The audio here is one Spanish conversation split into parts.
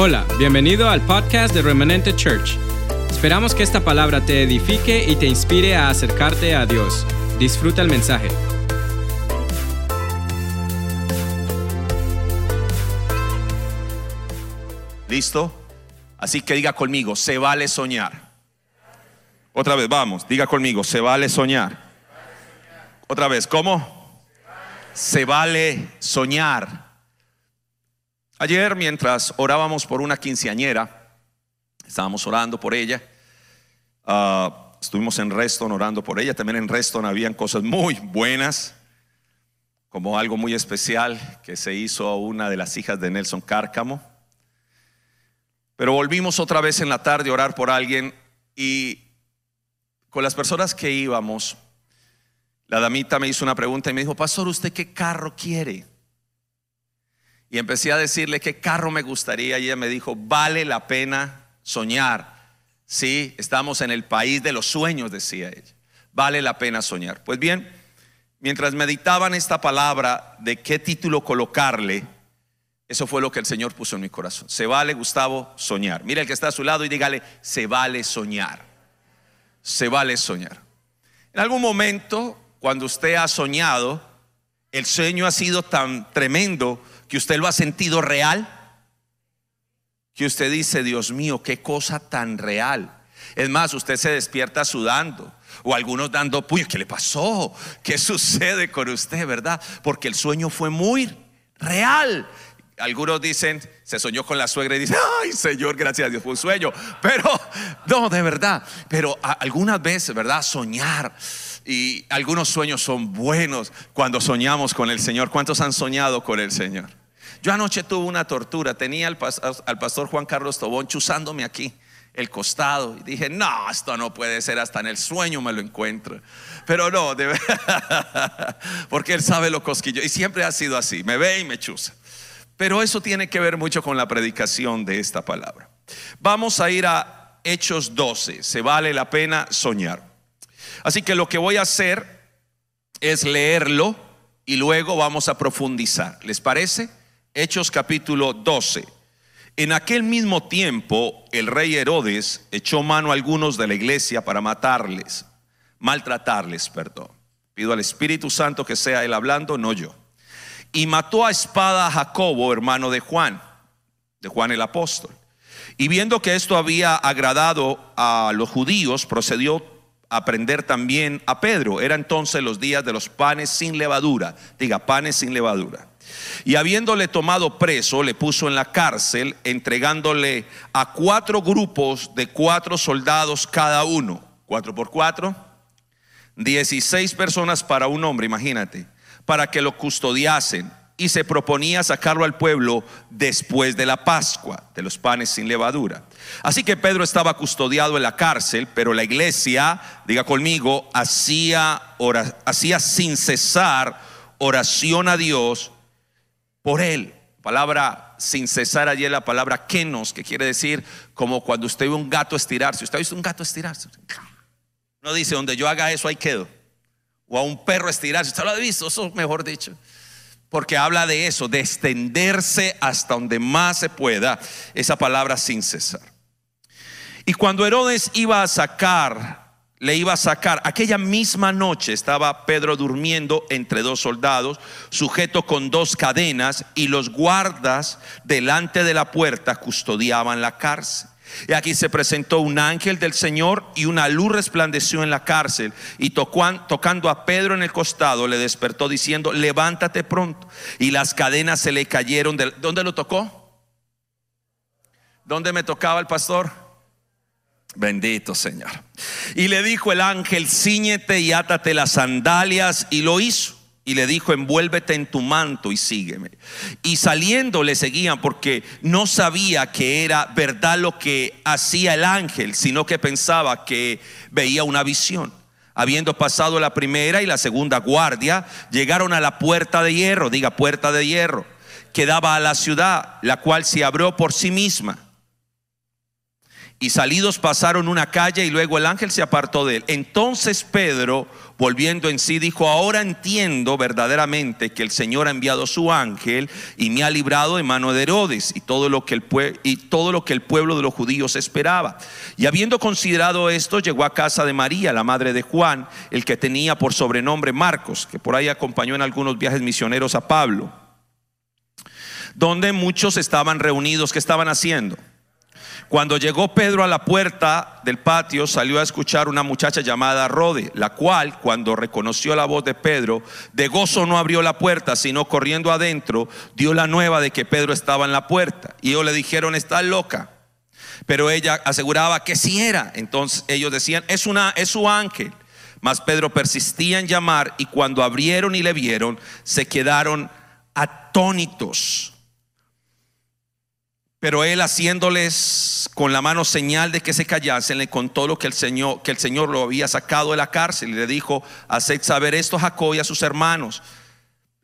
Hola, bienvenido al podcast de Remanente Church. Esperamos que esta palabra te edifique y te inspire a acercarte a Dios. Disfruta el mensaje. ¿Listo? Así que diga conmigo, se vale soñar. Otra vez, vamos, diga conmigo, se vale soñar. Otra vez, ¿cómo? Se vale soñar. Ayer mientras orábamos por una quinceañera, estábamos orando por ella, ah, estuvimos en Reston orando por ella, también en Reston habían cosas muy buenas, como algo muy especial que se hizo a una de las hijas de Nelson Cárcamo. Pero volvimos otra vez en la tarde a orar por alguien y con las personas que íbamos, la damita me hizo una pregunta y me dijo, pastor, ¿usted qué carro quiere? Y empecé a decirle qué carro me gustaría y ella me dijo, vale la pena soñar. Sí, estamos en el país de los sueños, decía ella. Vale la pena soñar. Pues bien, mientras meditaban esta palabra de qué título colocarle, eso fue lo que el Señor puso en mi corazón. Se vale, Gustavo, soñar. Mira el que está a su lado y dígale, se vale soñar. Se vale soñar. En algún momento, cuando usted ha soñado, el sueño ha sido tan tremendo que usted lo ha sentido real, que usted dice, Dios mío, qué cosa tan real. Es más, usted se despierta sudando o algunos dando puño, ¿qué le pasó? ¿Qué sucede con usted, verdad? Porque el sueño fue muy real. Algunos dicen, se soñó con la suegra y dice, ay Señor, gracias a Dios, fue un sueño. Pero, no, de verdad, pero algunas veces, ¿verdad? Soñar. Y algunos sueños son buenos cuando soñamos con el Señor. ¿Cuántos han soñado con el Señor? Yo anoche tuve una tortura, tenía al, pastor Juan Carlos Tobón chuzándome aquí el costado y dije, no, esto no puede ser, hasta en el sueño me lo encuentro. Pero no, porque él sabe lo cosquillo y siempre ha sido así, me ve y me chuza. Pero eso tiene que ver mucho con la predicación de esta palabra. Vamos a ir a Hechos 12, se vale la pena soñar. Así que lo que voy a hacer es leerlo y luego vamos a profundizar. ¿Les parece? Hechos capítulo 12. En aquel mismo tiempo el rey Herodes echó mano a algunos de la iglesia para matarles, maltratarles, perdón. Pido al Espíritu Santo que sea él hablando, no yo. Y mató a espada a Jacobo, hermano de Juan, de Juan el apóstol. Y viendo que esto había agradado a los judíos, procedió a prender también a Pedro. Era entonces los días de los panes sin levadura. Diga, panes sin levadura. Y habiéndole tomado preso, le puso en la cárcel, entregándole a cuatro grupos de cuatro soldados cada uno. Cuatro por cuatro. Dieciséis personas para un hombre, imagínate, para que lo custodiasen. Y se proponía sacarlo al pueblo después de la Pascua, de los panes sin levadura. Así que Pedro estaba custodiado en la cárcel, pero la iglesia, diga conmigo, hacía, hacía sin cesar oración a Dios por él. Palabra sin cesar allí la palabra kenos, que quiere decir como cuando usted ve un gato estirarse. ¿Usted ha visto un gato estirarse? No dice, donde yo haga eso, ahí quedo. O a un perro estirarse. ¿Usted lo ha visto? Eso mejor dicho. Porque habla de eso, de extenderse hasta donde más se pueda. Esa palabra sin cesar. Y cuando Herodes iba a sacar le iba a sacar. Aquella misma noche estaba Pedro durmiendo entre dos soldados, sujeto con dos cadenas, y los guardas delante de la puerta custodiaban la cárcel. Y aquí se presentó un ángel del Señor y una luz resplandeció en la cárcel y tocando a Pedro en el costado le despertó diciendo, levántate pronto. Y las cadenas se le cayeron. De, ¿Dónde lo tocó? ¿Dónde me tocaba el pastor? Bendito Señor. Y le dijo el ángel, ciñete y átate las sandalias. Y lo hizo. Y le dijo, envuélvete en tu manto y sígueme. Y saliendo le seguían porque no sabía que era verdad lo que hacía el ángel, sino que pensaba que veía una visión. Habiendo pasado la primera y la segunda guardia, llegaron a la puerta de hierro, diga puerta de hierro, que daba a la ciudad, la cual se abrió por sí misma Y salidos pasaron una calle y luego el ángel se apartó de él. Entonces Pedro, volviendo en sí, dijo, ahora entiendo verdaderamente que el Señor ha enviado su ángel y me ha librado de mano de Herodes y todo lo que el, que pueblo de los judíos esperaba. Y habiendo considerado esto, llegó a casa de María, la madre de Juan, el que tenía por sobrenombre Marcos, que por ahí acompañó en algunos viajes misioneros a Pablo, donde muchos estaban reunidos, ¿qué estaban haciendo? Cuando llegó Pedro a la puerta del patio, salió a escuchar una muchacha llamada Rode, la cual, cuando reconoció la voz de Pedro, de gozo no abrió la puerta, sino corriendo adentro, dio la nueva de que Pedro estaba en la puerta. Y ellos le dijeron, está loca. Pero ella aseguraba que sí era. Entonces ellos decían, es, una, es su ángel. Mas Pedro persistía en llamar y cuando abrieron y le vieron, se quedaron atónitos. Pero él haciéndoles con la mano señal de que se callasen, le contó lo que el Señor, que el Señor lo había sacado de la cárcel y le dijo, haced saber esto a Jacob y a sus hermanos.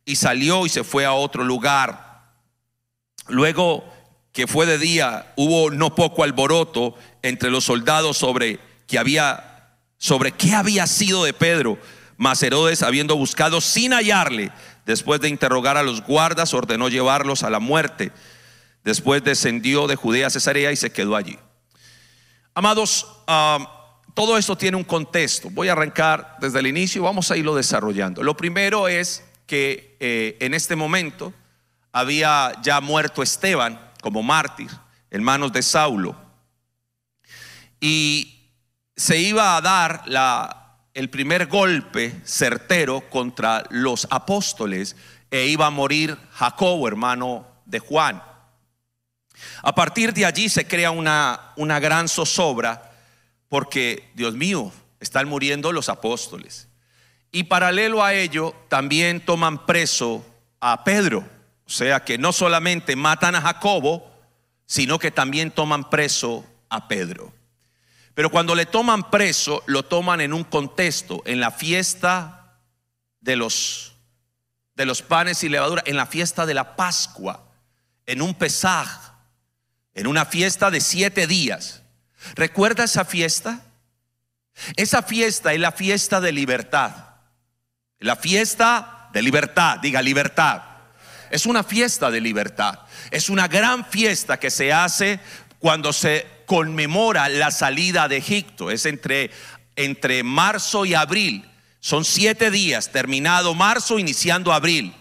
Y salió y se fue a otro lugar. Luego que fue de día, hubo no poco alboroto entre los soldados sobre que había, sobre qué había sido de Pedro. Mas Herodes, habiendo buscado sin hallarle, después de interrogar a los guardas, ordenó llevarlos a la muerte. Después descendió de Judea a Cesarea y se quedó allí. Amados, ah, todo esto tiene un contexto. Voy a arrancar desde el inicio y vamos a irlo desarrollando. Lo primero es que eh, en este momento había ya muerto Esteban como mártir en manos de Saulo. Y se iba a dar el primer golpe certero contra los apóstoles e iba a morir Jacobo, hermano de Juan. A partir de allí se crea una, una gran zozobra porque, Dios mío, están muriendo los apóstoles. Y paralelo a ello, también toman preso a Pedro. O sea que no solamente matan a Jacobo, sino que también toman preso a Pedro. Pero cuando le toman preso, lo toman en un contexto, en la fiesta de los, de los panes y levadura, en la fiesta de la Pascua, en un pesaj, en una fiesta de siete días. ¿Recuerda esa fiesta? Esa fiesta es la fiesta de libertad. La fiesta de libertad, diga libertad. Es una fiesta de libertad. Es una gran fiesta que se hace cuando se conmemora la salida de Egipto. Es entre, entre marzo y abril. Son siete días, terminado marzo, iniciando abril.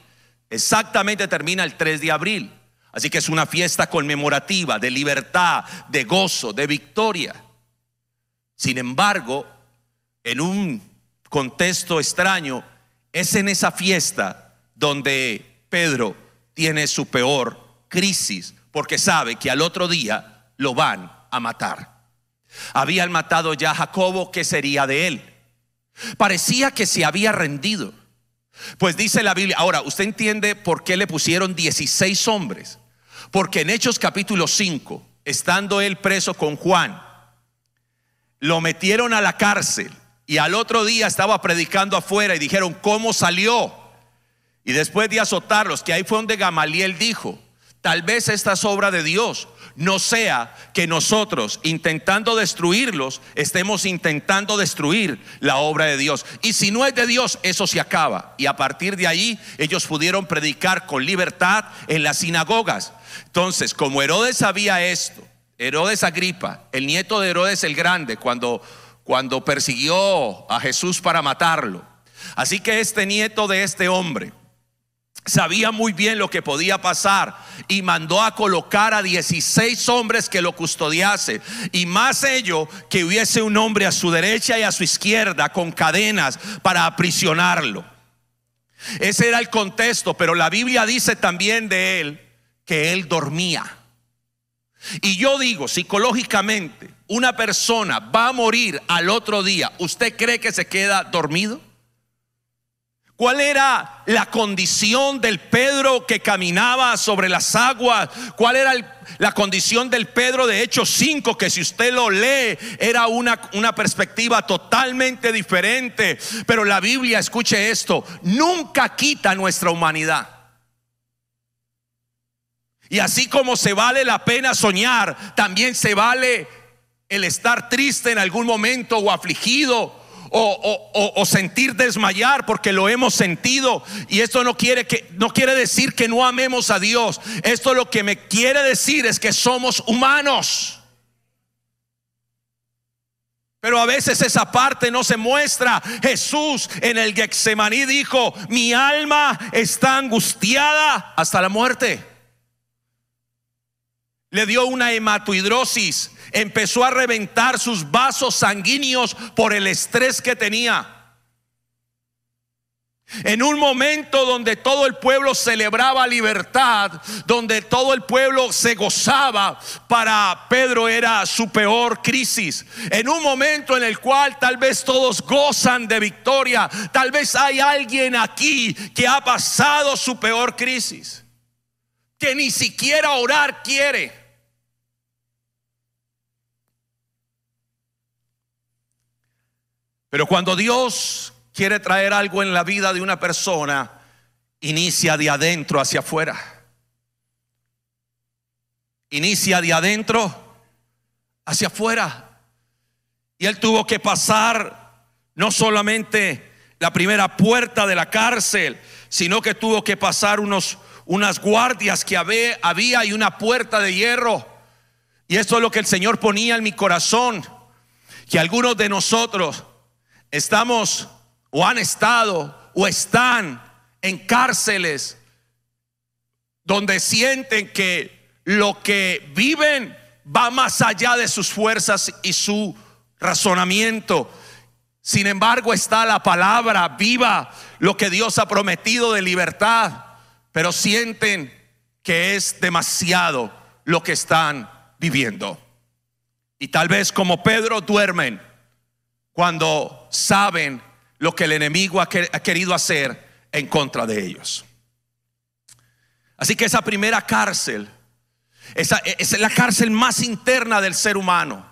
Exactamente termina el 3 de abril. Así que es una fiesta conmemorativa de libertad, de gozo, de victoria. Sin embargo, en un contexto extraño, es en esa fiesta donde Pedro tiene su peor crisis, porque sabe que al otro día lo van a matar. Habían matado ya a Jacobo, ¿qué sería de él? Parecía que se había rendido. Pues dice la Biblia, ahora, ¿usted entiende por qué le pusieron 16 hombres? Porque en Hechos capítulo 5, estando él preso con Juan, lo metieron a la cárcel y al otro día estaba predicando afuera y dijeron, ¿cómo salió? Y después de azotarlos, que ahí fue donde Gamaliel dijo, tal vez esta es obra de Dios, no sea que nosotros intentando destruirlos, estemos intentando destruir la obra de Dios. Y si no es de Dios, eso se acaba. Y a partir de ahí ellos pudieron predicar con libertad en las sinagogas. Entonces, como Herodes sabía esto, Herodes Agripa, el nieto de Herodes el Grande, cuando, cuando persiguió a Jesús para matarlo. Así que este nieto de este hombre sabía muy bien lo que podía pasar y mandó a colocar a 16 hombres que lo custodiase y más ello que hubiese un hombre a su derecha y a su izquierda con cadenas para aprisionarlo. Ese era el contexto, pero la Biblia dice también de él que él dormía. Y yo digo, psicológicamente, una persona va a morir al otro día. ¿Usted cree que se queda dormido? ¿Cuál era la condición del Pedro que caminaba sobre las aguas? ¿Cuál era la condición del Pedro de Hechos 5? Que si usted lo lee, era una, una perspectiva totalmente diferente. Pero la Biblia, escuche esto, nunca quita nuestra humanidad. Y así como se vale la pena soñar, también se vale el estar triste en algún momento o afligido o, sentir desmayar porque lo hemos sentido y esto no quiere que no quiere decir que no amemos a Dios. Esto lo que me quiere decir es que somos humanos. Pero a veces esa parte no se muestra. Jesús en el Getsemaní dijo, mi alma está angustiada hasta la muerte. Le dio una hematoidrosis, empezó a reventar sus vasos sanguíneos por el estrés que tenía. En un momento donde todo el pueblo celebraba libertad, donde todo el pueblo se gozaba, para Pedro era su peor crisis. En un momento en el cual tal vez todos gozan de victoria, tal vez hay alguien aquí que ha pasado su peor crisis, que ni siquiera orar quiere. Pero cuando Dios quiere traer algo en la vida de una persona, inicia de adentro hacia afuera. Inicia de adentro hacia afuera. Y él tuvo que pasar no solamente la primera puerta de la cárcel, sino que tuvo que pasar unos, unas guardias que había, había y una puerta de hierro. Y esto es lo que el Señor ponía en mi corazón, que algunos de nosotros estamos o han estado o están en cárceles donde sienten que lo que viven va más allá de sus fuerzas y su razonamiento. Sin embargo, está la palabra viva, lo que Dios ha prometido de libertad, pero sienten que es demasiado lo que están viviendo. Y tal vez como Pedro duermen cuando saben lo que el enemigo ha querido hacer en contra de ellos. Así que esa primera cárcel, esa, es la cárcel más interna del ser humano.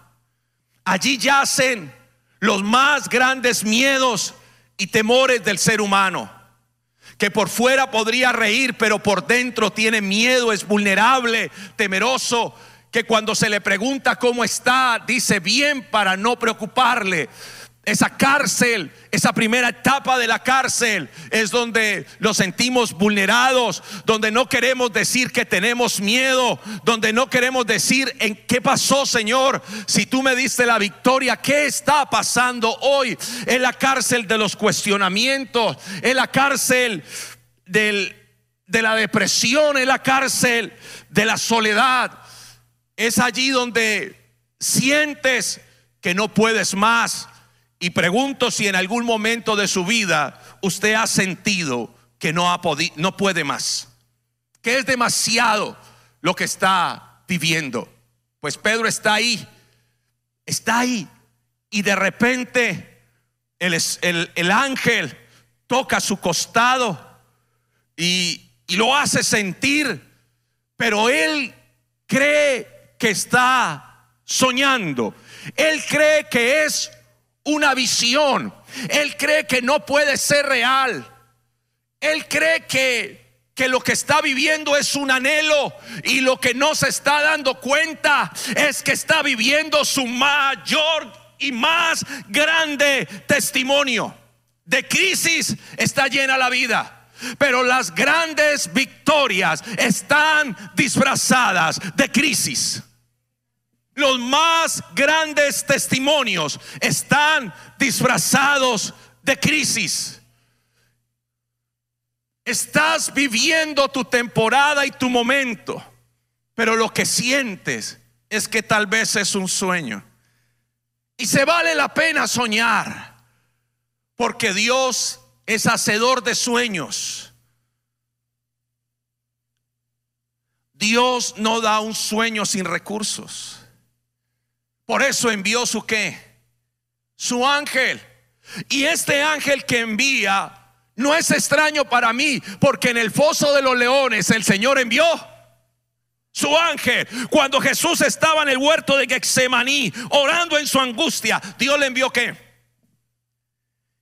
Allí yacen los más grandes miedos y temores del ser humano. Que por fuera podría reír, pero por dentro tiene miedo, es vulnerable, temeroso. Que cuando se le pregunta cómo está, dice bien para no preocuparle esa cárcel, esa primera etapa de la cárcel es donde nos sentimos vulnerados, donde no queremos decir que tenemos miedo, donde no queremos decir en qué pasó, Señor, si tú me diste la victoria, ¿qué está pasando hoy? En la cárcel de los cuestionamientos, en la cárcel del, de la depresión, en la cárcel de la soledad. Es allí donde sientes que no puedes más y pregunto si en algún momento de su vida usted ha sentido que no, ha no puede más, que es demasiado lo que está viviendo. Pues Pedro está ahí, está ahí. Y de repente el, el, ángel toca su costado y lo hace sentir, pero él cree que está soñando. Él cree que es una visión. Él cree que no puede ser real. Él cree que, que lo que está viviendo es un anhelo y lo que no se está dando cuenta es que está viviendo su mayor y más grande testimonio. De crisis está llena la vida. Pero las grandes victorias están disfrazadas de crisis. Los más grandes testimonios están disfrazados de crisis. Estás viviendo tu temporada y tu momento, pero lo que sientes es que tal vez es un sueño. Y se vale la pena soñar, porque Dios es hacedor de sueños. Dios no da un sueño sin recursos. Por eso envió su qué? Su ángel. Y este ángel que envía no es extraño para mí, porque en el foso de los leones el Señor envió su ángel. Cuando Jesús estaba en el huerto de Getsemaní, orando en su angustia, Dios le envió qué?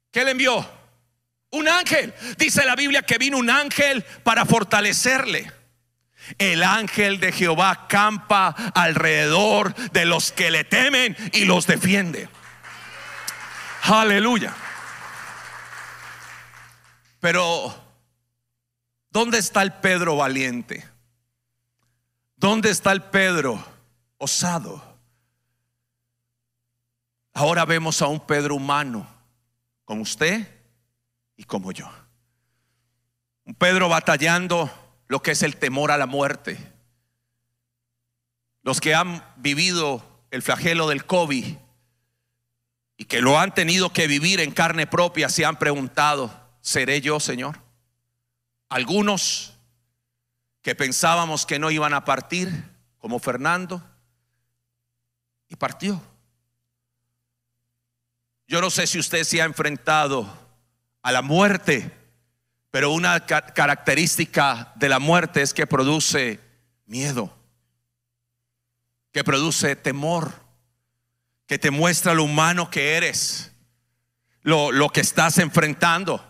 ¿Qué le envió? Un ángel. Dice la Biblia que vino un ángel para fortalecerle. El ángel de Jehová campa alrededor de los que le temen y los defiende. Aleluya. Pero, ¿dónde está el Pedro valiente? ¿Dónde está el Pedro osado? Ahora vemos a un Pedro humano, como usted y como yo. Un Pedro batallando lo que es el temor a la muerte. Los que han vivido el flagelo del COVID y que lo han tenido que vivir en carne propia se han preguntado, ¿seré yo, Señor? Algunos que pensábamos que no iban a partir, como Fernando, y partió. Yo no sé si usted se ha enfrentado a la muerte, pero una característica de la muerte es que produce miedo, que produce temor, que te muestra lo humano que eres, lo, lo que estás enfrentando.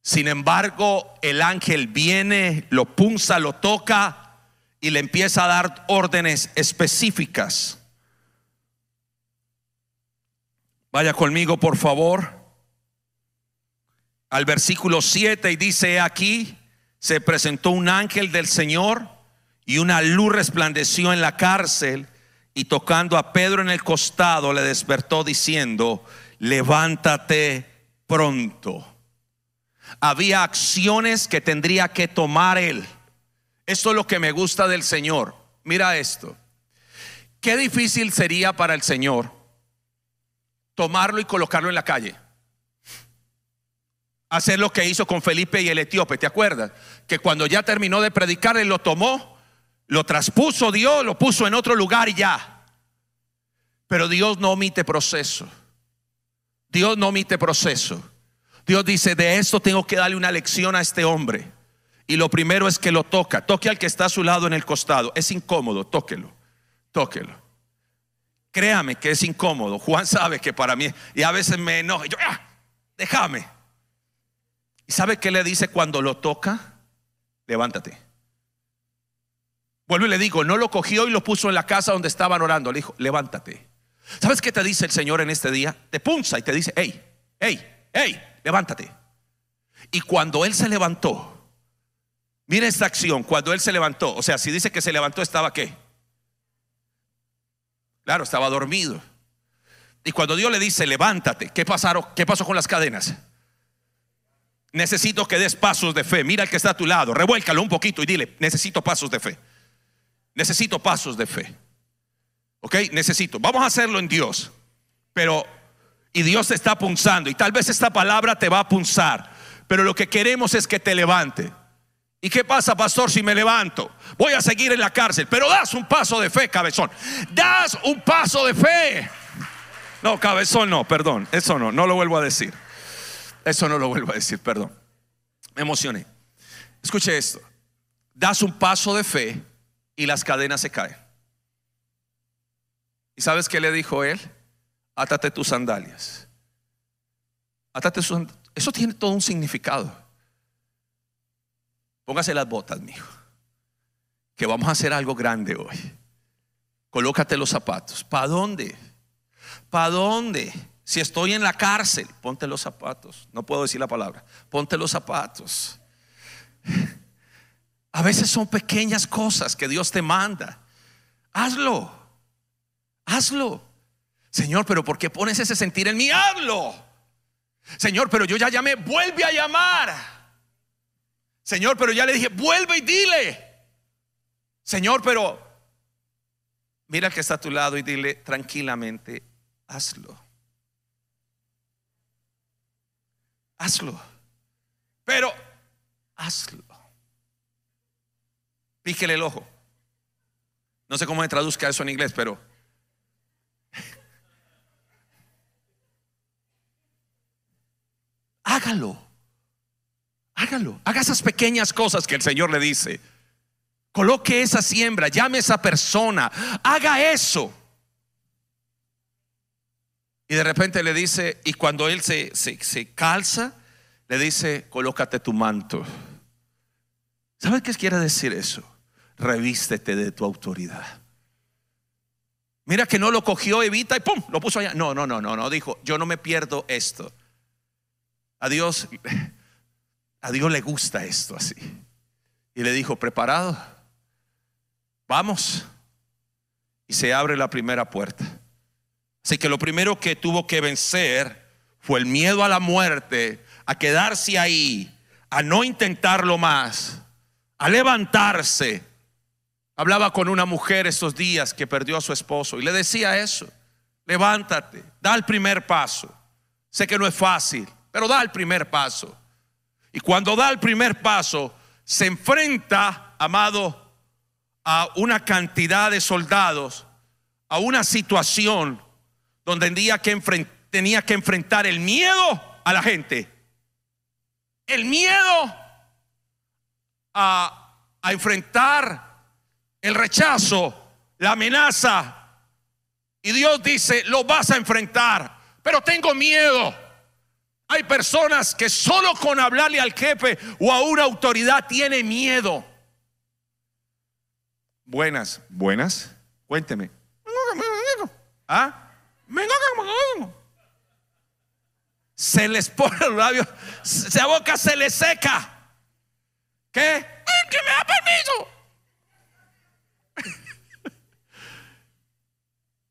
Sin embargo, el ángel viene, lo punza, lo toca y le empieza a dar órdenes específicas. Vaya conmigo, por favor, al versículo 7 y dice, aquí se presentó un ángel del Señor y una luz resplandeció en la cárcel y tocando a Pedro en el costado le despertó diciendo, levántate pronto. Había acciones que tendría que tomar él. Esto es lo que me gusta del Señor. Mira esto. Qué difícil sería para el Señor tomarlo y colocarlo en la calle. Hacer lo que hizo con Felipe y el etíope, ¿te acuerdas? Que cuando ya terminó de predicar, él lo tomó, lo traspuso Dios, lo puso en otro lugar y ya. Pero Dios no omite proceso. Dios no omite proceso. Dios dice, de esto tengo que darle una lección a este hombre. Y lo primero es que lo toca. Toque al que está a su lado en el costado. Es incómodo, tóquelo, tóquelo. Créame que es incómodo. Juan sabe que para mí, y a veces me enoja. Yo, ah, déjame. ¿Y sabe qué le dice cuando lo toca? Levántate. Vuelvo y le digo, no lo cogió y lo puso en la casa donde estaban orando. Le dijo, levántate. ¿Sabes qué te dice el Señor en este día? Te punza y te dice, hey, hey, hey, levántate. Y cuando él se levantó, mira esta acción, cuando él se levantó, o sea, si dice que se levantó, estaba qué? Claro, estaba dormido. Y cuando Dios le dice, levántate, ¿qué, pasaron, ¿qué pasó con las cadenas? Necesito que des pasos de fe. Mira el que está a tu lado, revuélcalo un poquito y dile, necesito pasos de fe. Necesito pasos de fe. ¿Ok? Necesito. Vamos a hacerlo en Dios. Pero, y Dios te está punzando. Y tal vez esta palabra te va a punzar. Pero lo que queremos es que te levante. ¿Y qué pasa, pastor, si me levanto? Voy a seguir en la cárcel, pero das un paso de fe, cabezón. Das un paso de fe. No, cabezón no, perdón. Eso no, no lo vuelvo a decir. Eso no lo vuelvo a decir, perdón. Me emocioné. Escuche esto. Das un paso de fe y las cadenas se caen. ¿Y sabes qué le dijo él? Átate tus sandalias. Átate sus Eso tiene todo un significado. Póngase las botas, mijo. Que vamos a hacer algo grande hoy. Colócate los zapatos. ¿Para dónde? ¿Para dónde? Si estoy en la cárcel, ponte los zapatos. No puedo decir la palabra. Ponte los zapatos. A veces son pequeñas cosas que Dios te manda. Hazlo. Hazlo. Señor, pero ¿por qué pones ese sentir en mí? Hazlo. Señor, pero yo ya llamé. Vuelve a llamar. Señor, pero ya le dije, vuelve y dile. Señor, pero mira que está a tu lado y dile tranquilamente, hazlo. Hazlo. Pero hazlo. Píquele el ojo. No sé cómo se traduzca eso en inglés, pero hágalo. Hágalo. Haga esas pequeñas cosas que el Señor le dice. Coloque esa siembra, llame a esa persona, haga eso. Y de repente le dice, y cuando él se, se, calza, le dice, colócate tu manto. ¿Sabes qué quiere decir eso? revístete de tu autoridad. Mira que no lo cogió Evita y pum, lo puso allá. No, no, no, no, no, dijo, yo no me pierdo esto. A Dios, a Dios le gusta esto así. Y le dijo, preparado, vamos. Y se abre la primera puerta. Así que lo primero que tuvo que vencer fue el miedo a la muerte, a quedarse ahí, a no intentarlo más, a levantarse. Hablaba con una mujer estos días que perdió a su esposo y le decía eso, levántate, da el primer paso. Sé que no es fácil, pero da el primer paso. Y cuando da el primer paso, se enfrenta, amado, a una cantidad de soldados, a una situación donde tenía que, tenía que enfrentar el miedo a la gente el miedo a, enfrentar el rechazo, la amenaza. Y Dios dice, lo vas a enfrentar, pero tengo miedo. Hay personas que solo con hablarle al jefe o a una autoridad tiene miedo. Buenas, buenas, cuénteme. ¿Ah? Se les pone los labios, esa boca se les seca. ¿Qué? Que me da permiso.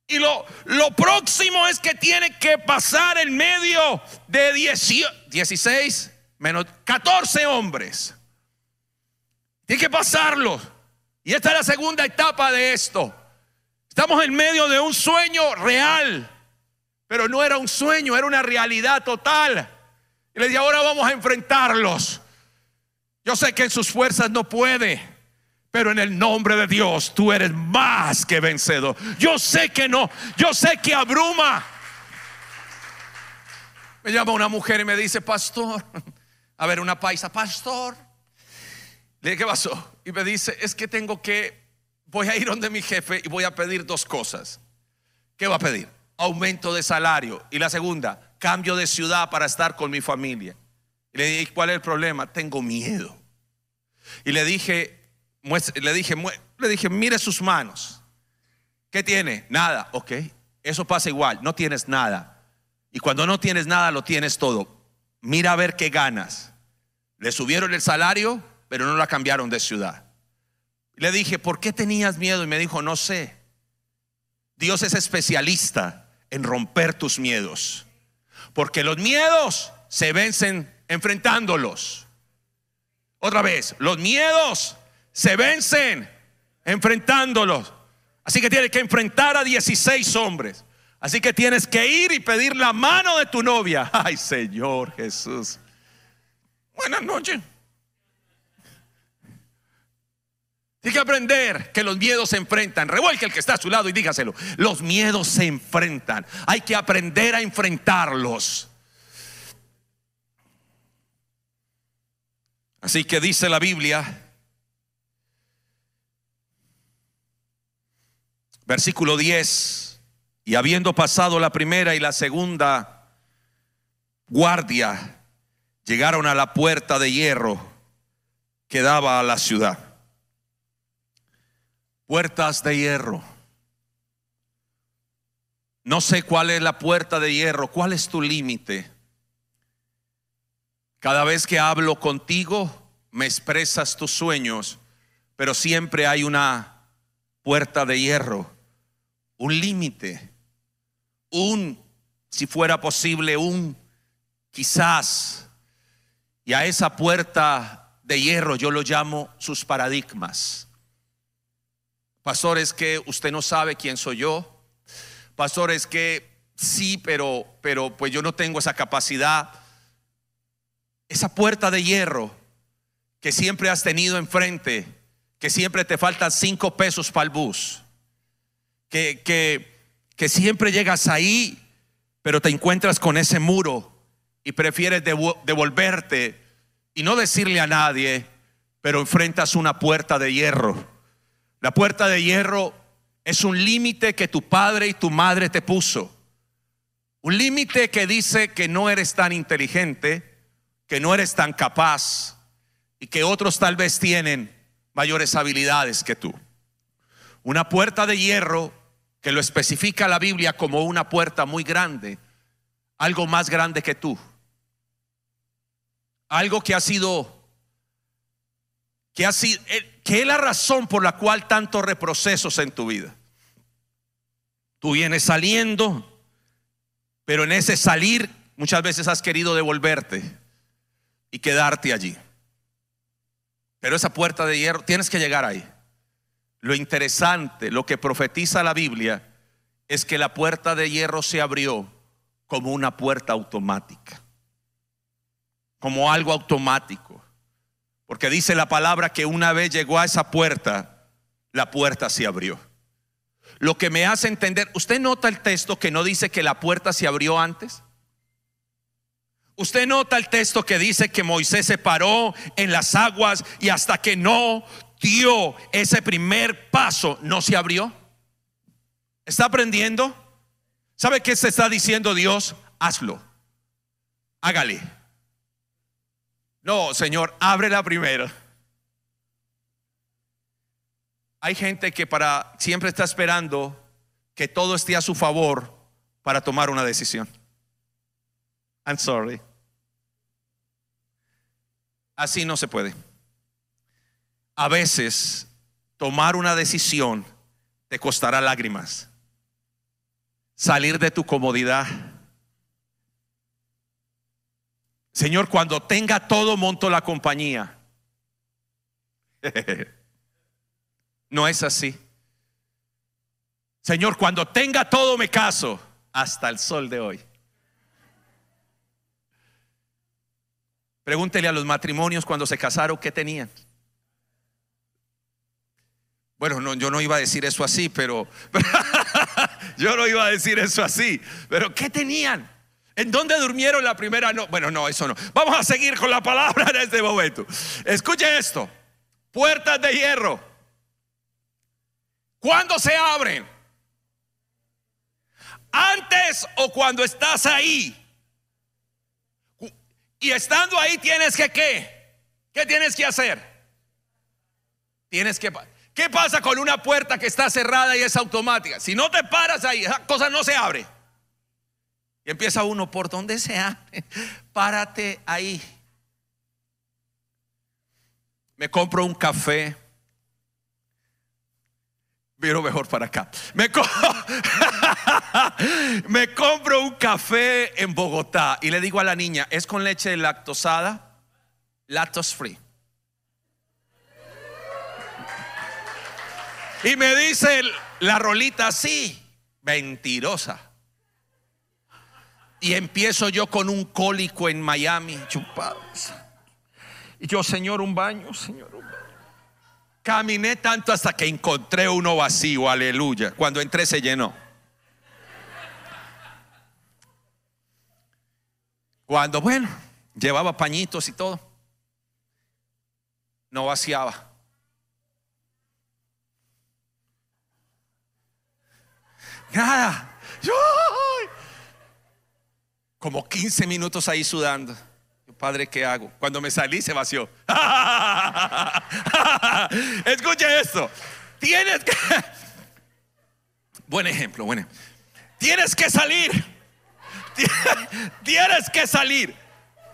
Y lo, lo, próximo es que tiene que pasar en medio de 16 menos 14 hombres. Tiene que pasarlo. Y esta es la segunda etapa de esto. Estamos en medio de un sueño real. Pero no era un sueño, era una realidad total. Y le dije, ahora vamos a enfrentarlos. Yo sé que en sus fuerzas no puede, pero en el nombre de Dios tú eres más que vencedor. Yo sé que no, yo sé que abruma. Me llama una mujer y me dice, pastor, a ver, una paisa, pastor. Le dije, ¿qué pasó? Y me dice, es que tengo que, voy a ir donde mi jefe y voy a pedir dos cosas. ¿Qué va a pedir? aumento de salario. Y la segunda, cambio de ciudad para estar con mi familia. Y le dije, ¿cuál es el problema? Tengo miedo. Y le dije, le dije, le dije, mire sus manos. ¿Qué tiene? Nada. Ok, eso pasa igual. No tienes nada. Y cuando no tienes nada, lo tienes todo. Mira a ver qué ganas. Le subieron el salario, pero no la cambiaron de ciudad. Le dije, ¿por qué tenías miedo? Y me dijo, no sé. Dios es especialista en romper tus miedos. Porque los miedos se vencen enfrentándolos. Otra vez, los miedos se vencen enfrentándolos. Así que tienes que enfrentar a 16 hombres. Así que tienes que ir y pedir la mano de tu novia. Ay, Señor Jesús. Buenas noches. Hay que aprender que los miedos se enfrentan. Revuelque el que está a su lado y dígaselo. Los miedos se enfrentan. Hay que aprender a enfrentarlos. Así que dice la Biblia, versículo 10, y habiendo pasado la primera y la segunda guardia, llegaron a la puerta de hierro que daba a la ciudad puertas de hierro. No sé cuál es la puerta de hierro, cuál es tu límite. Cada vez que hablo contigo, me expresas tus sueños, pero siempre hay una puerta de hierro, un límite, un, si fuera posible, un quizás. Y a esa puerta de hierro yo lo llamo sus paradigmas. Pastor, es que usted no sabe quién soy yo. Pastor, es que sí, pero, pero pues yo no tengo esa capacidad. Esa puerta de hierro que siempre has tenido enfrente, que siempre te faltan cinco pesos para el bus, que, que, que siempre llegas ahí, pero te encuentras con ese muro y prefieres devolverte y no decirle a nadie, pero enfrentas una puerta de hierro la puerta de hierro es un límite que tu padre y tu madre te puso. Un límite que dice que no eres tan inteligente, que no eres tan capaz y que otros tal vez tienen, mayores habilidades que tú. Una puerta de hierro que lo especifica la Biblia como una puerta muy grande, algo más grande que tú. Algo que ha sido que ha sido que es la razón por la cual tantos reprocesos en tu vida. Tú vienes saliendo, pero en ese salir muchas veces has querido devolverte y quedarte allí. Pero esa puerta de hierro, tienes que llegar ahí. Lo interesante, lo que profetiza la Biblia, es que la puerta de hierro se abrió como una puerta automática, como algo automático. Porque dice la palabra que una vez llegó a esa puerta, la puerta se abrió. Lo que me hace entender, ¿usted nota el texto que no dice que la puerta se abrió antes? Usted nota el texto que dice que Moisés se paró en las aguas y hasta que no dio ese primer paso, no se abrió. ¿Está aprendiendo? ¿Sabe qué se está diciendo Dios? Hazlo. Hágale. No, Señor, abre la primera. Hay gente que para siempre está esperando que todo esté a su favor para tomar una decisión. I'm sorry. Así no se puede. A veces tomar una decisión te costará lágrimas. Salir de tu comodidad. Señor, cuando tenga todo, monto la compañía. no es así. Señor, cuando tenga todo, me caso. Hasta el sol de hoy. Pregúntele a los matrimonios cuando se casaron qué tenían. Bueno, no, yo no iba a decir eso así, pero yo no iba a decir eso así, pero ¿qué tenían? ¿En dónde durmieron la primera noche? Bueno, no, eso no. Vamos a seguir con la palabra en este momento. Escuche esto. Puertas de hierro. ¿Cuándo se abren? ¿Antes o cuando estás ahí? Y estando ahí tienes que qué? ¿Qué tienes que hacer? Tienes que ¿Qué pasa con una puerta que está cerrada y es automática? Si no te paras ahí, esa cosa no se abre. Y empieza uno, ¿por dónde se abre? Párate ahí. Me compro un café. Viro mejor para acá. Me, me compro un café en Bogotá y le digo a la niña, ¿es con leche lactosada? Lactose free. Y me dice la rolita así, mentirosa. Y empiezo yo con un cólico en Miami, chupados. Y yo, Señor, un baño, Señor, un baño. Caminé tanto hasta que encontré uno vacío, aleluya. Cuando entré se llenó. Cuando, bueno, llevaba pañitos y todo, no vaciaba. Nada. Como 15 minutos ahí sudando. Padre, ¿qué hago? Cuando me salí se vació. Escuche esto. Tienes que... Buen ejemplo, bueno. Tienes que salir. Tienes que salir.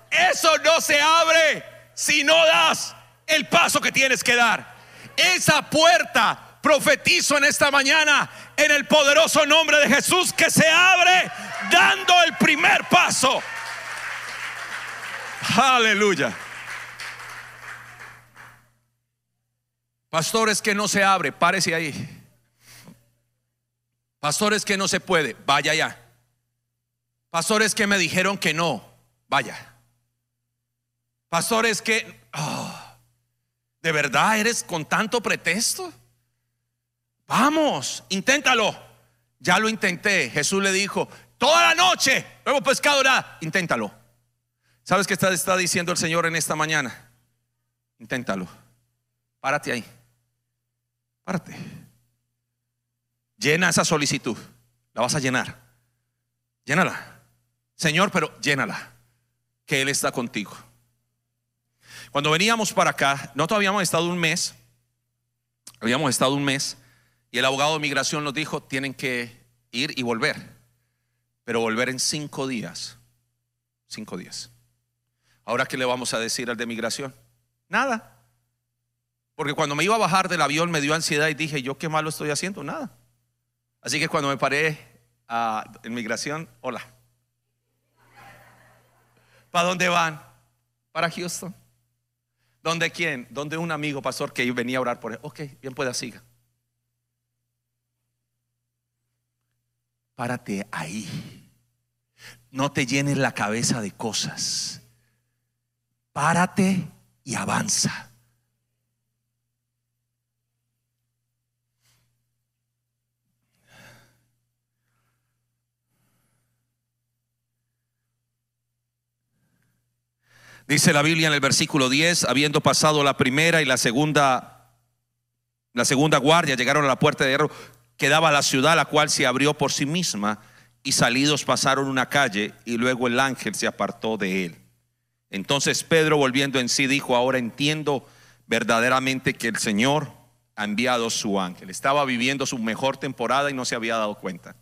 Eso no se abre si no das el paso que tienes que dar. Esa puerta profetizo en esta mañana en el poderoso nombre de Jesús que se abre dando el primer paso. Aleluya. Pastores que no se abre, párese ahí. Pastores que no se puede, vaya allá. Pastores que me dijeron que no, vaya. Pastores que, ah, ¿de verdad eres con tanto pretexto? Vamos, inténtalo. Ya lo intenté. Jesús le dijo, toda la noche luego pescado nada. Inténtalo. ¿Sabes qué está, está diciendo el Señor en esta mañana? Inténtalo. Párate ahí. Párate. Llena esa solicitud. La vas a llenar. Llénala. Señor, pero llénala. Que Él está contigo. Cuando veníamos para acá, no todavía habíamos estado un mes Habíamos estado un mes y el abogado de migración nos dijo, tienen que ir y volver, pero volver en cinco días. Cinco días. Ahora, ¿qué le vamos a decir al de migración? Nada. Porque cuando me iba a bajar del avión me dio ansiedad y dije, ¿yo qué malo estoy haciendo? Nada. Así que cuando me paré a, en migración, hola. ¿Para dónde van? Para Houston. ¿Dónde quién? ¿Dónde un amigo pastor que venía a orar por él? Ok, bien pueda siga. Párate ahí. No te llenes la cabeza de cosas. Párate y avanza. Dice la Biblia en el versículo 10, habiendo pasado la primera y la segunda la segunda guardia llegaron a la puerta de hierro que daba a la ciudad, la cual se abrió por sí misma, y salidos pasaron una calle, y luego el ángel se apartó de él. Entonces Pedro, volviendo en sí, dijo, ahora entiendo verdaderamente que el Señor ha enviado su ángel. Estaba viviendo su mejor temporada y no se había dado cuenta.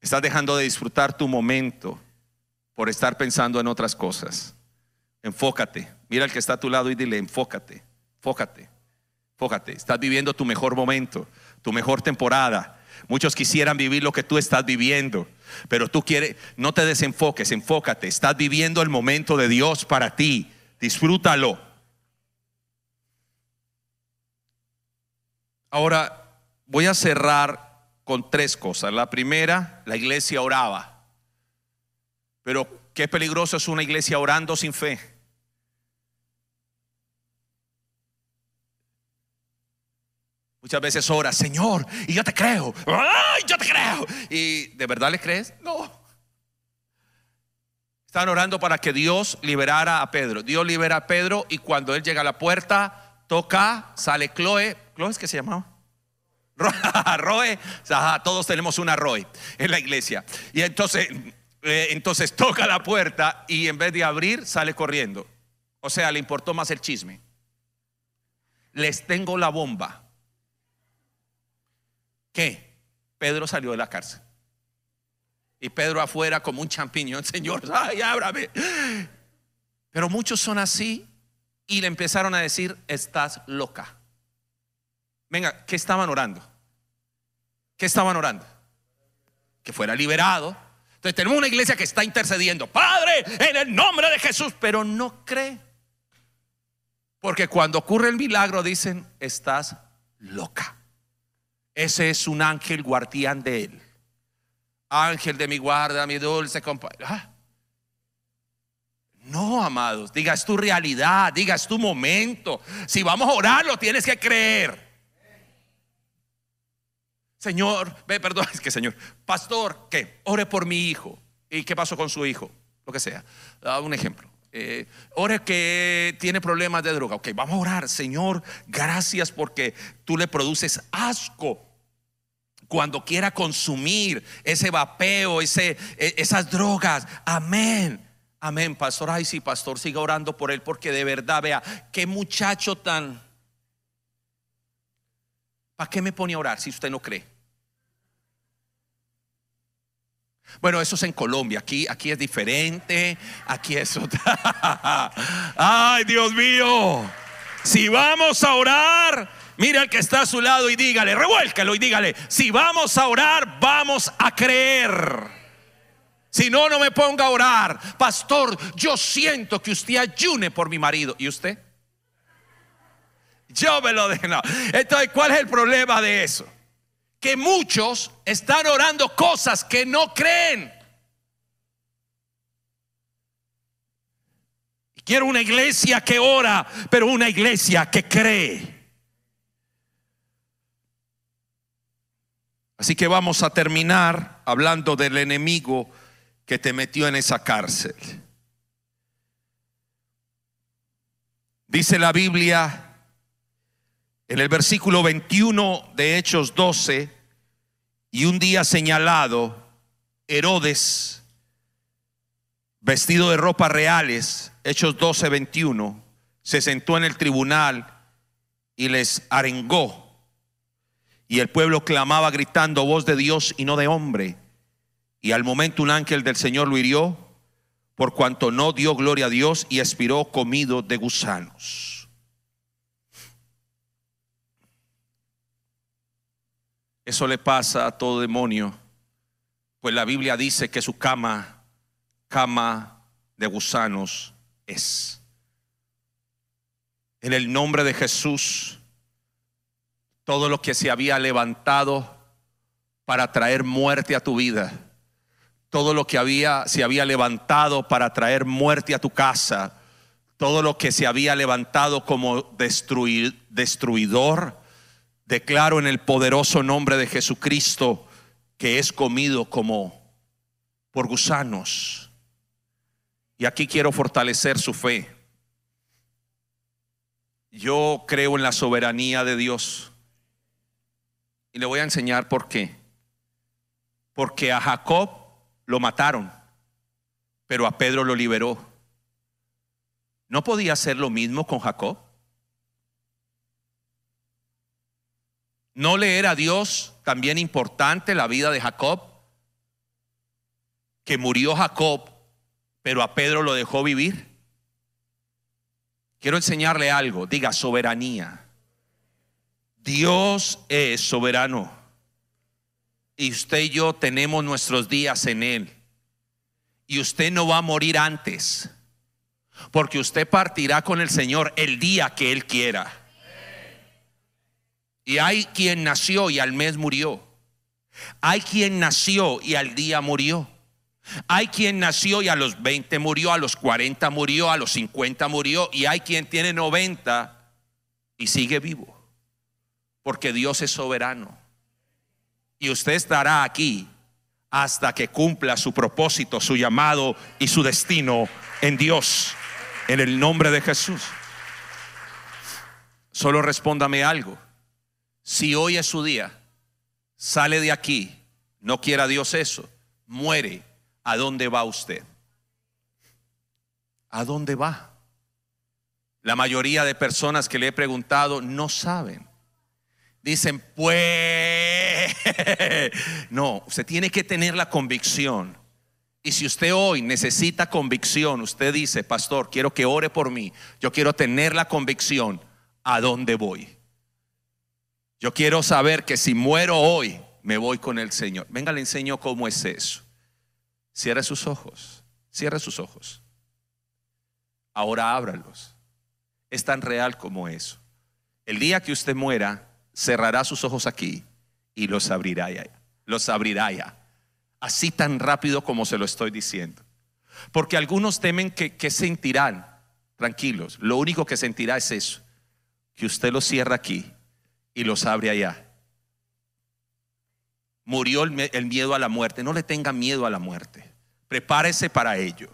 Estás dejando de disfrutar tu momento por estar pensando en otras cosas. Enfócate. Mira al que está a tu lado y dile, enfócate, enfócate, enfócate. Estás viviendo tu mejor momento, tu mejor temporada. Muchos quisieran vivir lo que tú estás viviendo, pero tú quieres, no te desenfoques, enfócate. Estás viviendo el momento de Dios para ti. Disfrútalo. Ahora voy a cerrar con tres cosas. La primera, la iglesia oraba. Pero qué peligroso es una iglesia orando sin fe. Muchas veces ora, Señor, y yo te creo. ¡Ay, yo te creo! ¿Y de verdad le crees? No. Están orando para que Dios liberara a Pedro. Dios libera a Pedro y cuando él llega a la puerta, toca, sale Chloe. ¿Chloe es que se llamaba? Roe. todos tenemos una Roe en la iglesia. Y entonces eh, entonces toca la puerta y en vez de abrir sale corriendo. O sea, le importó más el chisme. Les tengo la bomba. ¿Qué? Pedro salió de la cárcel. Y Pedro afuera como un champiñón, Señor, ay, ábrame. Pero muchos son así y le empezaron a decir, estás loca. Venga, ¿qué estaban orando? ¿Qué estaban orando? Que fuera liberado, entonces tenemos una iglesia que está intercediendo, Padre, en el nombre de Jesús, pero no cree. Porque cuando ocurre el milagro dicen, estás loca. Ese es un ángel guardián de él. Ángel de mi guarda, mi dulce compañero. Ah. No, amados, diga, es tu realidad, diga, es tu momento. Si vamos a orar, lo tienes que creer. Señor, ve, perdón, es que Señor, pastor, ¿qué? Ore por mi hijo. ¿Y qué pasó con su hijo? Lo que sea. un ejemplo. Eh, que tiene problemas de droga. Ok, vamos a orar. Señor, gracias porque tú le produces asco cuando quiera consumir ese vapeo, ese, e, esas drogas. Amén. Amén, pastor. Ay, sí, pastor, siga orando por él porque de verdad, vea, qué muchacho tan... ¿Para qué me pone a orar si usted no cree? Bueno, eso es en Colombia. Aquí, aquí es diferente. Aquí es otra. Ay, Dios mío. Si vamos a orar, mira al que está a su lado y dígale, revuélcalo y dígale, si vamos a orar, vamos a creer. Si no, no me ponga a orar. Pastor, yo siento que usted ayune por mi marido. ¿Y usted? Yo me lo dejo. Entonces, ¿cuál es el problema de eso? Que muchos están orando cosas que no creen. Quiero una iglesia que ora, pero una iglesia que cree. Así que vamos a terminar hablando del enemigo que te metió en esa cárcel. Dice la Biblia en el versículo 21 de Hechos 12, y un día señalado, Herodes, vestido de ropas reales, Hechos 12, 21, se sentó en el tribunal y les arengó. Y el pueblo clamaba gritando voz de Dios y no de hombre. Y al momento un ángel del Señor lo hirió por cuanto no dio gloria a Dios y expiró comido de gusanos. Eso le pasa a todo demonio, pues la Biblia dice que su cama, cama de gusanos es. En el nombre de Jesús, todo lo que se había levantado para traer muerte a tu vida, todo lo que había se había levantado para traer muerte a tu casa, todo lo que se había levantado como destruidor, declaro en el poderoso nombre de Jesucristo que es comido como por gusanos. Y aquí quiero fortalecer su fe. Yo creo en la soberanía de Dios. Y le voy a enseñar por qué. Porque a Jacob lo mataron, pero a Pedro lo liberó. ¿No podía hacer lo mismo con Jacob? ¿No le era a Dios también importante la vida de Jacob? Que murió Jacob, pero a Pedro lo dejó vivir. Quiero enseñarle algo, diga soberanía. Dios es soberano. Y usted y yo tenemos nuestros días en Él. Y usted no va a morir antes. Porque usted partirá con el Señor el día que Él quiera. Y hay quien nació y al mes murió. Hay quien nació y al día murió. Hay quien nació y a los 20 murió, a los 40 murió, a los 50 murió. Y hay quien tiene 90 y sigue vivo porque Dios es soberano. Y usted estará aquí hasta que cumpla su propósito, su llamado y su destino en Dios, en el nombre de Jesús. Solo respóndame algo. Si hoy es su día, sale de aquí, no quiera Dios eso, muere, ¿a dónde va usted? ¿A dónde va? La mayoría de personas que le he preguntado no saben dicen, pues, no, usted tiene que tener la convicción. Y si usted hoy necesita convicción, usted dice, pastor, quiero que ore por mí, yo quiero tener la convicción, ¿a dónde voy? Yo quiero saber que si muero hoy, me voy con el Señor. Venga, le enseño cómo es eso. Cierre sus ojos, cierre sus ojos. Ahora ábralos. Es tan real como eso. El día que usted muera, cerrará sus ojos aquí y los abrirá ya. Los abrirá ya. Así tan rápido como se lo estoy diciendo. Porque algunos temen que, que sentirán. Tranquilos, lo único que sentirá es eso. Que usted los cierra aquí y los abre allá. Murió el, el miedo a la muerte. No le tenga miedo a la muerte. Prepárese para ello.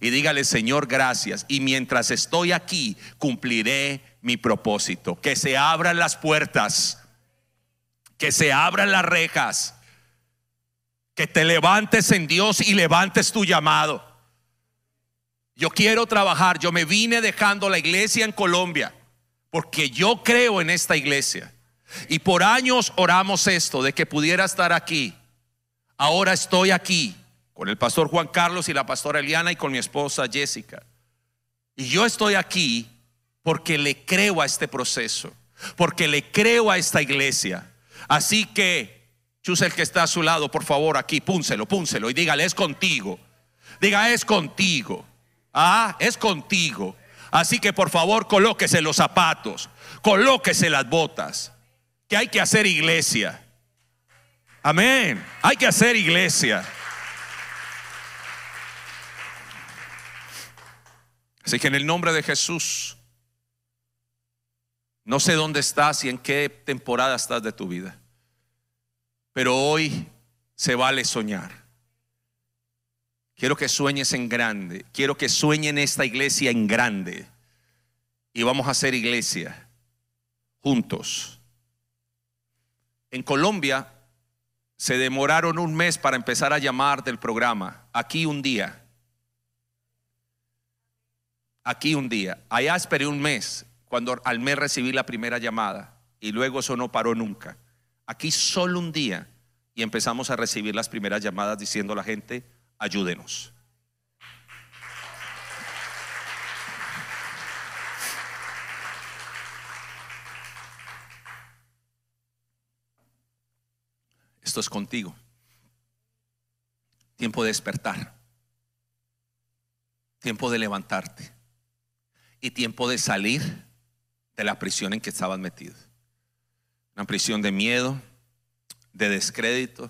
Y dígale, Señor, gracias. Y mientras estoy aquí, cumpliré mi propósito. Que se abran las puertas, que se abran las rejas, que te levantes en Dios y levantes tu llamado. Yo quiero trabajar, yo me vine dejando la iglesia en Colombia porque yo creo en esta iglesia. Y por años oramos esto de que pudiera estar aquí. Ahora estoy aquí con el pastor Juan Carlos y la pastora Eliana y con mi esposa Jessica. Y yo estoy aquí porque le creo a este proceso, porque le creo a esta iglesia. Así que, chuse el que está a su lado, por favor, aquí, púnselo, púnselo y dígale, es contigo. Diga, es contigo. Ah, es contigo. Así que por favor, colóquese los zapatos, colóquese las botas, que hay que hacer iglesia. Amén. Hay que hacer iglesia. Así que en el nombre de Jesús, no sé dónde estás y en qué temporada estás de tu vida, pero hoy se vale soñar. Quiero que sueñes en grande, quiero que sueñen esta iglesia en grande y vamos a hacer iglesia juntos. En Colombia se demoraron un mes para empezar a llamar del programa, aquí un día, aquí un día, allá esperé un mes cuando al mes recibí la primera llamada y luego eso no paró nunca. Aquí solo un día y empezamos a recibir las primeras llamadas diciendo a la gente, ayúdenos. Esto es contigo. Tiempo de despertar. Tiempo de levantarte. Y tiempo de salir de la prisión en que estabas metido. Una prisión de miedo, de descrédito,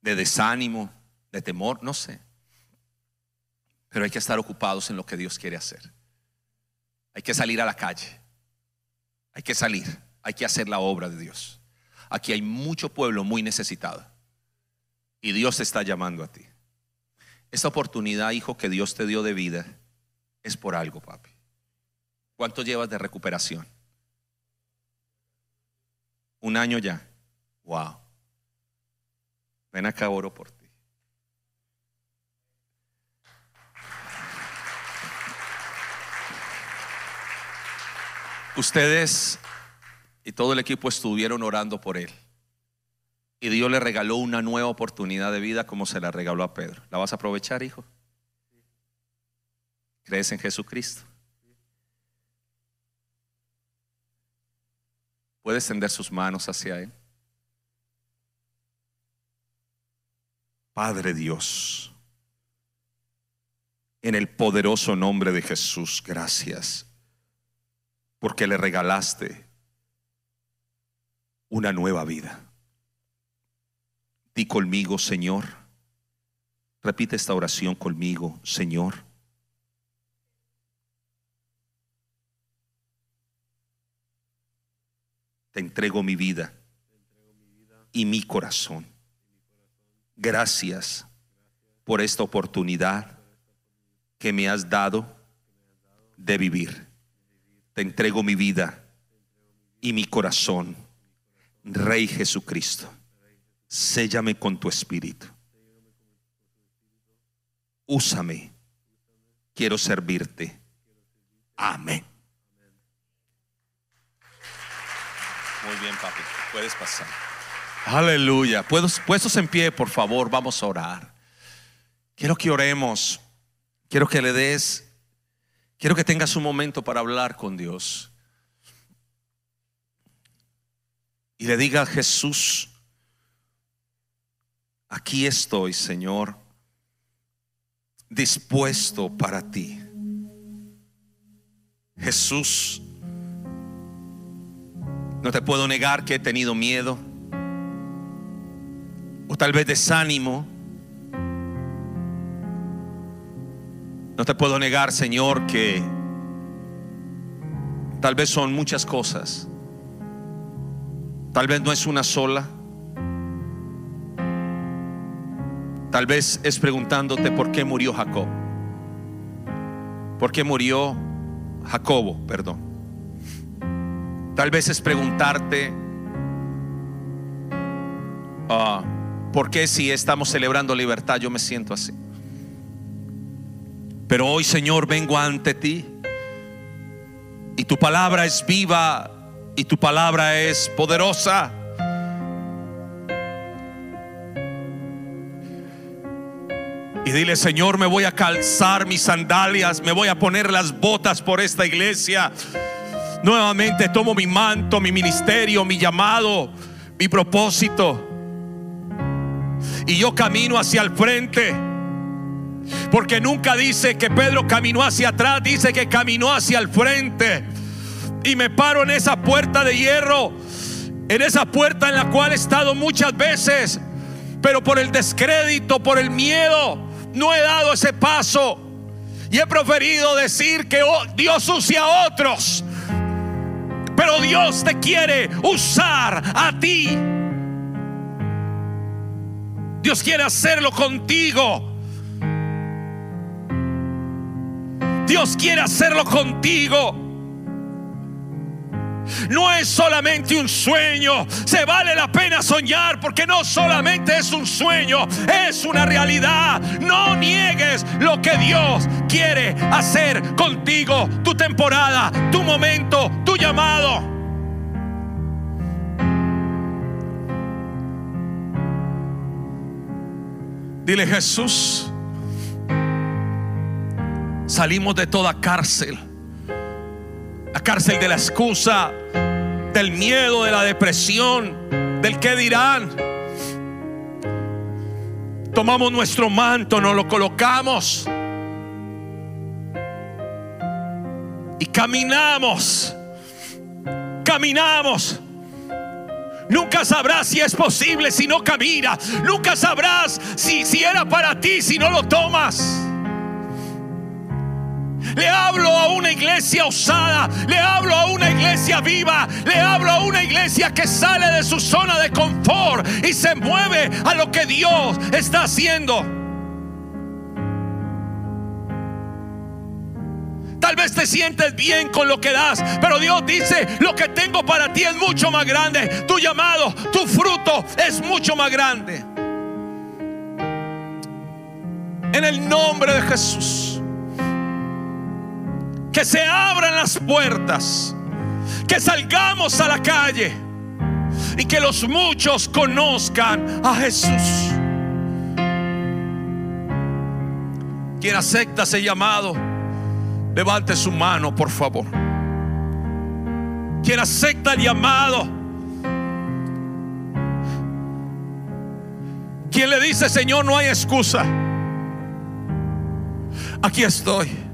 de desánimo, de temor, no sé. Pero hay que estar ocupados en lo que Dios quiere hacer. Hay que salir a la calle. Hay que salir. Hay que hacer la obra de Dios. Aquí hay mucho pueblo muy necesitado. Y Dios te está llamando a ti. Esta oportunidad, hijo, que Dios te dio de vida, es por algo, papi. ¿Cuánto llevas de recuperación? Un año ya. Wow. Ven acá, oro por ti. Ustedes y todo el equipo estuvieron orando por él. Y Dios le regaló una nueva oportunidad de vida como se la regaló a Pedro. ¿La vas a aprovechar, hijo? ¿Crees en Jesucristo? Puede extender sus manos hacia Él. Padre Dios, en el poderoso nombre de Jesús, gracias porque le regalaste una nueva vida. Di conmigo, Señor. Repite esta oración conmigo, Señor. Te entrego mi vida y mi corazón. Gracias por esta oportunidad que me has dado de vivir. Te entrego mi vida y mi corazón, Rey Jesucristo. Séllame con tu espíritu. Úsame. Quiero servirte. Amén. Muy bien, papi. Puedes pasar. Aleluya. Puestos en pie, por favor, vamos a orar. Quiero que oremos. Quiero que le des Quiero que tengas un momento para hablar con Dios. Y le diga a Jesús, aquí estoy, Señor, dispuesto para ti. Jesús, no te puedo negar que he tenido miedo o tal vez desánimo No te puedo negar, Señor, que tal vez son muchas cosas. Tal vez no es una sola. Tal vez es preguntándote por qué murió Jacob. ¿Por qué murió Jacobo? Perdón. Tal vez es preguntarte ah, por qué si estamos celebrando libertad yo me siento así. Pero hoy, Señor, vengo ante ti. Y tu palabra es viva y tu palabra es poderosa. Y dile, Señor, me voy a calzar mis sandalias, me voy a poner las botas por esta iglesia. Nuevamente tomo mi manto, mi ministerio, mi llamado, mi propósito. Y yo camino hacia el frente porque nunca dice que Pedro caminó hacia atrás, dice que caminó hacia el frente. Y me paro en esa puerta de hierro, en esa puerta en la cual he estado muchas veces, pero por el descrédito, por el miedo, no he dado ese paso. Y he preferido decir que oh, Dios use a otros. Pero Dios te quiere usar a ti. Dios quiere hacerlo contigo. Dios quiere hacerlo contigo. No es solamente un sueño. Se vale la pena soñar porque no solamente es un sueño, es una realidad. No niegues lo que Dios quiere hacer contigo, tu temporada, tu momento, tu llamado. Dile Jesús, salimos de toda cárcel. La cárcel de la excusa, del miedo, de la depresión, del que dirán. Tomamos nuestro manto, nos lo colocamos y caminamos. Caminamos. Nunca sabrás si es posible si no caminas. Nunca sabrás si, si era para ti si no lo tomas. Le hablo a una iglesia osada, le hablo a una iglesia viva, le hablo a una iglesia que sale de su zona de confort y se mueve a lo que Dios está haciendo. Tal vez te sientes bien con lo que das, pero Dios dice, lo que tengo para ti es mucho más grande. Tu llamado, tu fruto es mucho más grande. En el nombre de Jesús que se abran las puertas, que salgamos a la calle y que los muchos conozcan a Jesús. Quien acepta ese llamado, levante su mano, por favor. Quien acepta el llamado, quien le dice, Señor, no hay excusa. Aquí estoy.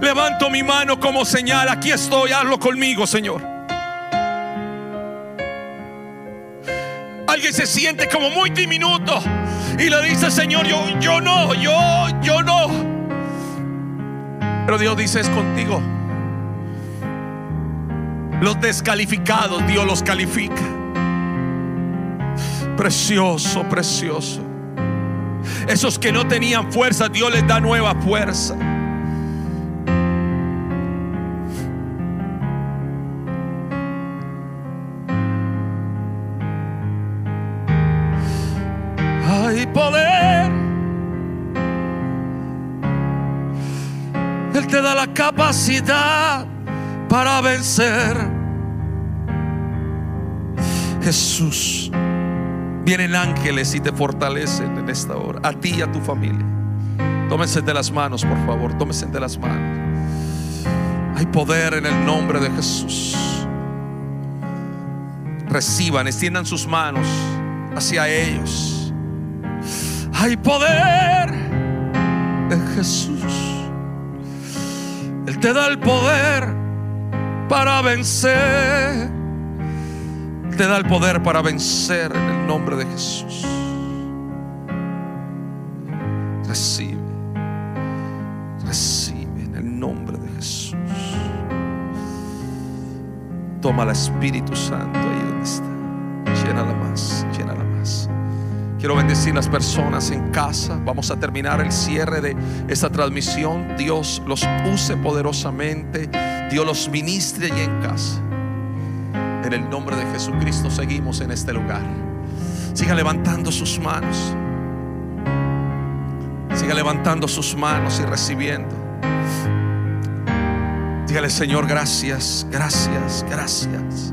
Levanto mi mano como señal. Aquí estoy, hazlo conmigo, Señor. Alguien se siente como muy diminuto y le dice, Señor, yo, yo no, yo, yo no. Pero Dios dice, es contigo. Los descalificados, Dios los califica. Precioso, precioso. Esos que no tenían fuerza, Dios les da nueva fuerza. Te da la capacidad para vencer. Jesús, vienen ángeles y te fortalecen en esta hora, a ti y a tu familia. Tómense de las manos, por favor, tómense de las manos. Hay poder en el nombre de Jesús. Reciban, extiendan sus manos hacia ellos. Hay poder en Jesús. Él te da el poder para vencer. te da el poder para vencer en el nombre de Jesús. Recibe. Recibe en el nombre de Jesús. Toma el Espíritu Santo ahí Quiero bendecir las personas en casa. Vamos a terminar el cierre de esta transmisión. Dios los use poderosamente. Dios los ministre y en casa. En el nombre de Jesucristo seguimos en este lugar. Siga levantando sus manos. Siga levantando sus manos y recibiendo. Dígale, Señor, gracias, gracias, gracias.